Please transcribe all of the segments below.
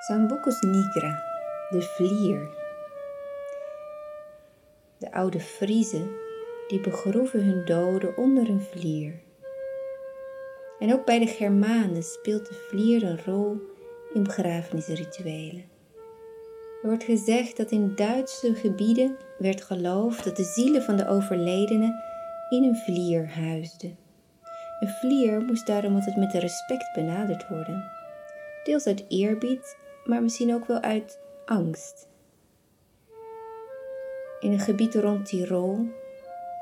Sambucus nigra, de vlier. De oude Friezen die begroeven hun doden onder een vlier. En ook bij de Germanen speelt de vlier een rol in begrafenisrituelen. Er wordt gezegd dat in Duitse gebieden werd geloofd dat de zielen van de overledenen in een vlier huisden. Een vlier moest daarom altijd met respect benaderd worden. Deels uit eerbied, maar misschien ook wel uit angst. In een gebied rond Tirol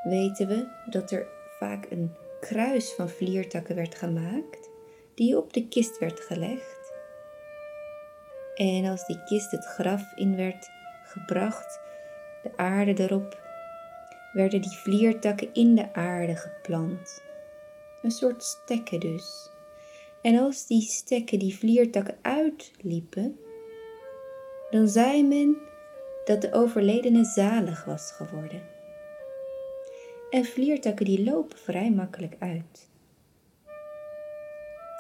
weten we dat er vaak een kruis van vliertakken werd gemaakt, die op de kist werd gelegd. En als die kist het graf in werd gebracht, de aarde erop, werden die vliertakken in de aarde geplant. Een soort stekken dus. En als die stekken die vliertakken uitliepen, dan zei men dat de overledene zalig was geworden. En vliertakken die lopen vrij makkelijk uit.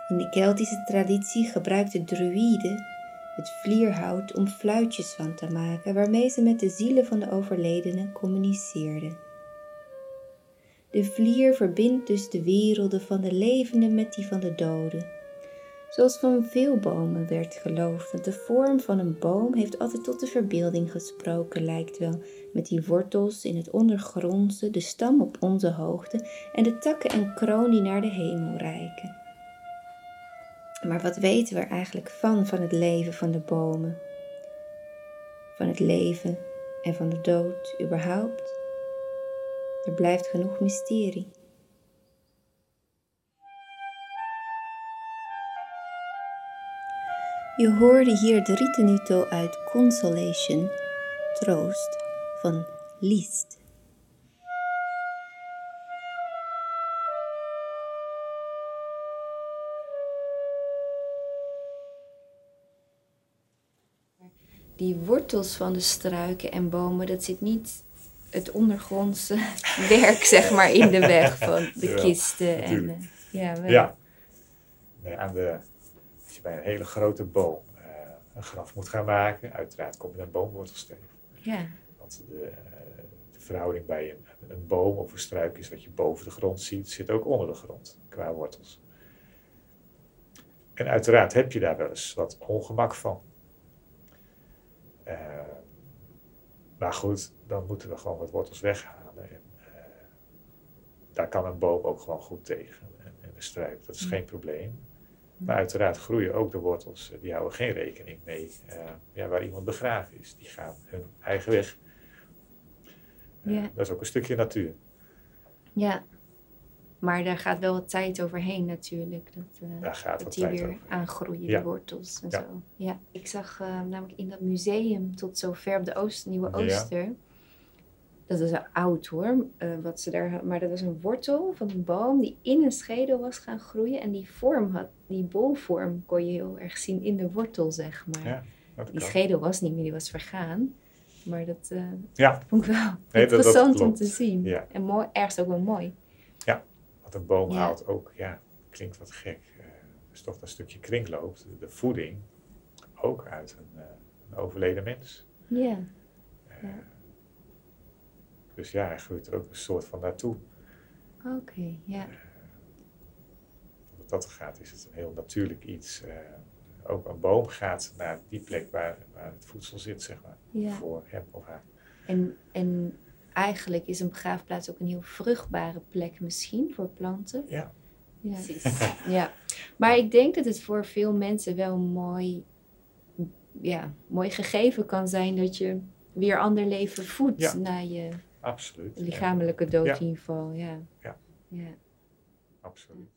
In de Keltische traditie gebruikten druïden het vlierhout om fluitjes van te maken waarmee ze met de zielen van de overledenen communiceerden. De vlier verbindt dus de werelden van de levenden met die van de doden. Zoals van veel bomen werd geloofd, want de vorm van een boom heeft altijd tot de verbeelding gesproken, lijkt wel, met die wortels in het ondergrondse, de stam op onze hoogte en de takken en kroon die naar de hemel reiken. Maar wat weten we er eigenlijk van, van het leven van de bomen? Van het leven en van de dood überhaupt? Er blijft genoeg mysterie. Je hoorde hier de ritenuto uit Consolation, Troost, van Liszt. Die wortels van de struiken en bomen, dat zit niet het ondergrondse werk, zeg maar, in de weg van de kisten. En, ja, ja. Nee, aan de, als je bij een hele grote boom uh, een graf moet gaan maken, uiteraard kom je een boomwortels tegen. Ja. Want de, uh, de verhouding bij een, een, boom of een struik is wat je boven de grond ziet, zit ook onder de grond qua wortels. En uiteraard heb je daar wel eens wat ongemak van. Maar goed, dan moeten we gewoon wat wortels weghalen. En, uh, daar kan een boom ook gewoon goed tegen. En, en een struik, dat is geen probleem. Maar uiteraard groeien ook de wortels, die houden geen rekening mee uh, ja, waar iemand begraven is. Die gaan hun eigen weg. Uh, ja. Dat is ook een stukje natuur. Ja, maar daar gaat wel wat tijd overheen natuurlijk. Dat, uh, daar gaat dat die weer aangroeien, ja. de wortels en ja. zo. Ja. Ik zag uh, namelijk in dat museum tot zover op de Oost, Nieuwe Ooster. Ja. Dat is oud hoor, uh, wat ze daar, maar dat was een wortel van een boom die in een schedel was gaan groeien. En die vorm had, die bolvorm kon je heel erg zien in de wortel, zeg maar. die schedel was niet meer, die was vergaan. Maar dat vond ik wel nee, interessant dat, dat om te zien. En mooi, ergens ook wel mooi. Een boom ja. haalt ook, ja, klinkt wat gek. Uh, dus toch dat stukje kringloop, de, de voeding, ook uit een, uh, een overleden mens. Ja. Uh, ja. Dus ja, hij groeit er ook een soort van naartoe. Oké, okay, ja. wat dat gaat, is het een heel natuurlijk iets. ook een boom gaat naar die plek waar, waar het voedsel zit, zeg maar. Voor hem of haar. En, en eigenlijk is een begraafplaats ook een heel vruchtbare plek misschien voor planten. Ja. Ja. ja. Maar ik denk dat het voor veel mensen wel mooi, ja, mooi gegeven kan zijn dat je weer ander leven voedt ja. na je Absoluut. lichamelijke dood in ieder geval. Ja. Ja. ja. Absoluut.